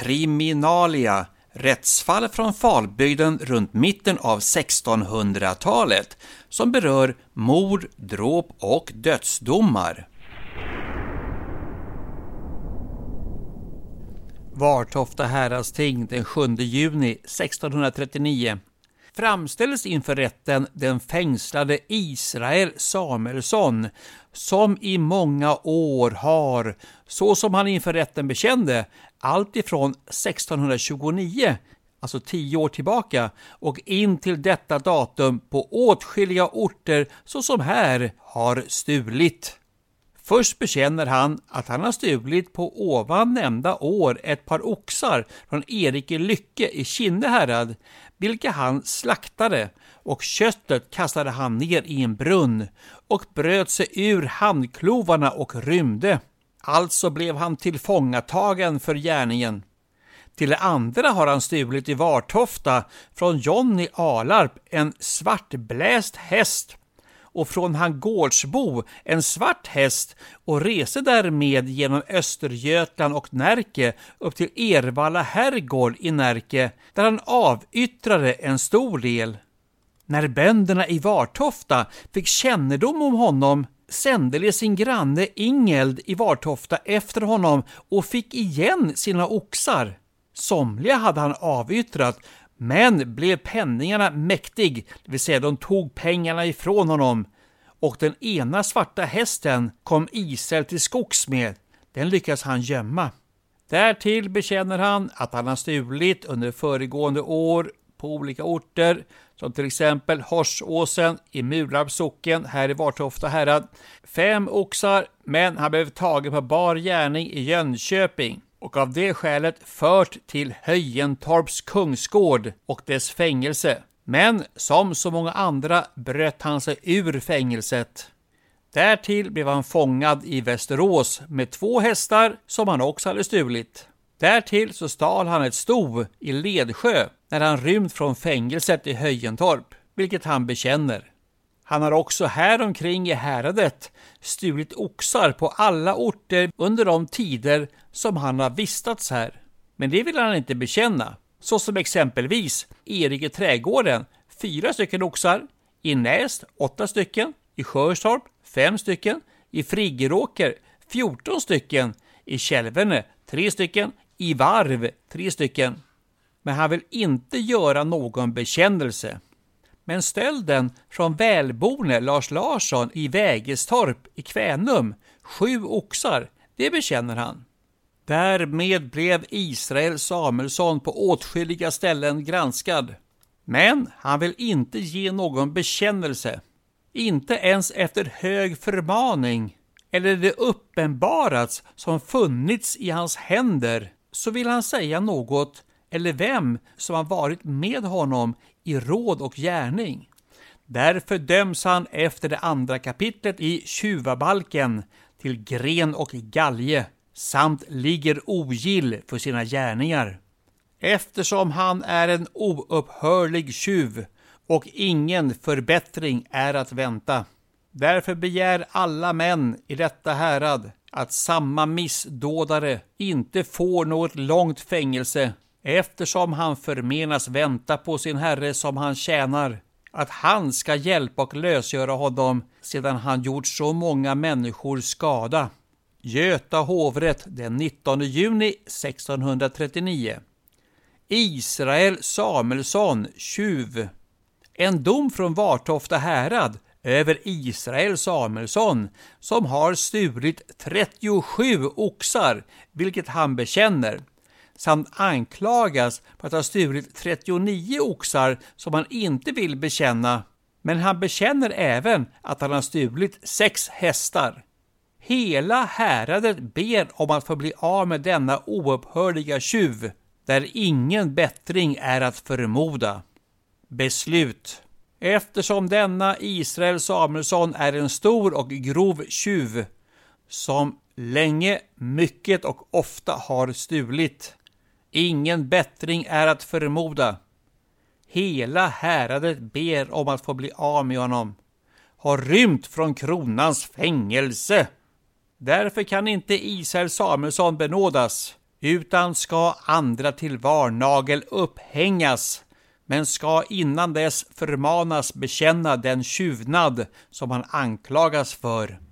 Kriminalia Rättsfall från Falbygden runt mitten av 1600-talet som berör mord, dråp och dödsdomar. Vartofta häradsting den 7 juni 1639 framställdes inför rätten den fängslade Israel Samuelsson som i många år har, så som han inför rätten bekände, allt ifrån 1629, alltså tio år tillbaka, och in till detta datum på åtskilliga orter såsom här har stulit. Först bekänner han att han har stulit på ovan nämnda år ett par oxar från Erik i Lycke i Kinne härad, vilka han slaktade och köttet kastade han ner i en brunn och bröt sig ur handklovarna och rymde. Alltså blev han tillfångatagen för gärningen. Till det andra har han stulit i Vartofta från Jonny Alarp en svartbläst häst och från han gårdsbo en svart häst och reste därmed genom Östergötland och Närke upp till Ervalla herrgård i Närke där han avyttrade en stor del. När bönderna i Vartofta fick kännedom om honom sände de sin granne Ingeld i Vartofta efter honom och fick igen sina oxar. Somliga hade han avyttrat, men blev penningarna mäktig, det vill säga de tog pengarna ifrån honom. Och den ena svarta hästen kom Israel till skogs med, den lyckades han gömma. Därtill bekänner han att han har stulit under föregående år på olika orter, som till exempel Horsåsen i Murarps socken här i Vartofta härad. Fem oxar, men han blev tagen på bar gärning i Jönköping och av det skälet fört till Höjentorps kungsgård och dess fängelse. Men som så många andra bröt han sig ur fängelset. Därtill blev han fångad i Västerås med två hästar som han också hade stulit. Därtill så stal han ett sto i Ledsjö när han rymt från fängelset i Höjentorp, vilket han bekänner. Han har också här omkring i häradet stulit oxar på alla orter under de tider som han har vistats här. Men det vill han inte bekänna. Så som exempelvis Erik i trädgården, fyra stycken oxar, i Näst, åtta stycken, i Sjörstorp, fem stycken, i Friggeråker, 14 stycken, i Kälvene, tre stycken, i Varv, tre stycken. Men han vill inte göra någon bekännelse. Men stölden från välborne Lars Larsson i Vägestorp i Kvänum, sju oxar, det bekänner han. Därmed blev Israel Samuelsson på åtskilliga ställen granskad. Men han vill inte ge någon bekännelse. Inte ens efter hög förmaning eller det uppenbarats som funnits i hans händer så vill han säga något eller vem som har varit med honom i råd och gärning. Därför döms han efter det andra kapitlet i tjuvabalken till gren och galge samt ligger ogill för sina gärningar. Eftersom han är en oupphörlig tjuv och ingen förbättring är att vänta. Därför begär alla män i detta härad att samma missdådare inte får något långt fängelse eftersom han förmenas vänta på sin herre som han tjänar, att han ska hjälpa och lösgöra honom sedan han gjort så många människor skada. Göta hovrätt den 19 juni 1639. Israel Samuelsson, tjuv. En dom från Vartofta härad över Israel Samuelsson som har stulit 37 oxar, vilket han bekänner samt anklagas för att ha stulit 39 oxar som han inte vill bekänna, men han bekänner även att han har stulit sex hästar. Hela häradet ber om att få bli av med denna oupphörliga tjuv, där ingen bättring är att förmoda. Beslut. Eftersom denna Israel Samuelsson är en stor och grov tjuv, som länge, mycket och ofta har stulit. Ingen bättring är att förmoda. Hela häradet ber om att få bli av med honom. Har rymt från kronans fängelse. Därför kan inte Israel Samuelsson benådas, utan ska andra till varnagel upphängas, men ska innan dess förmanas bekänna den tjuvnad som han anklagas för.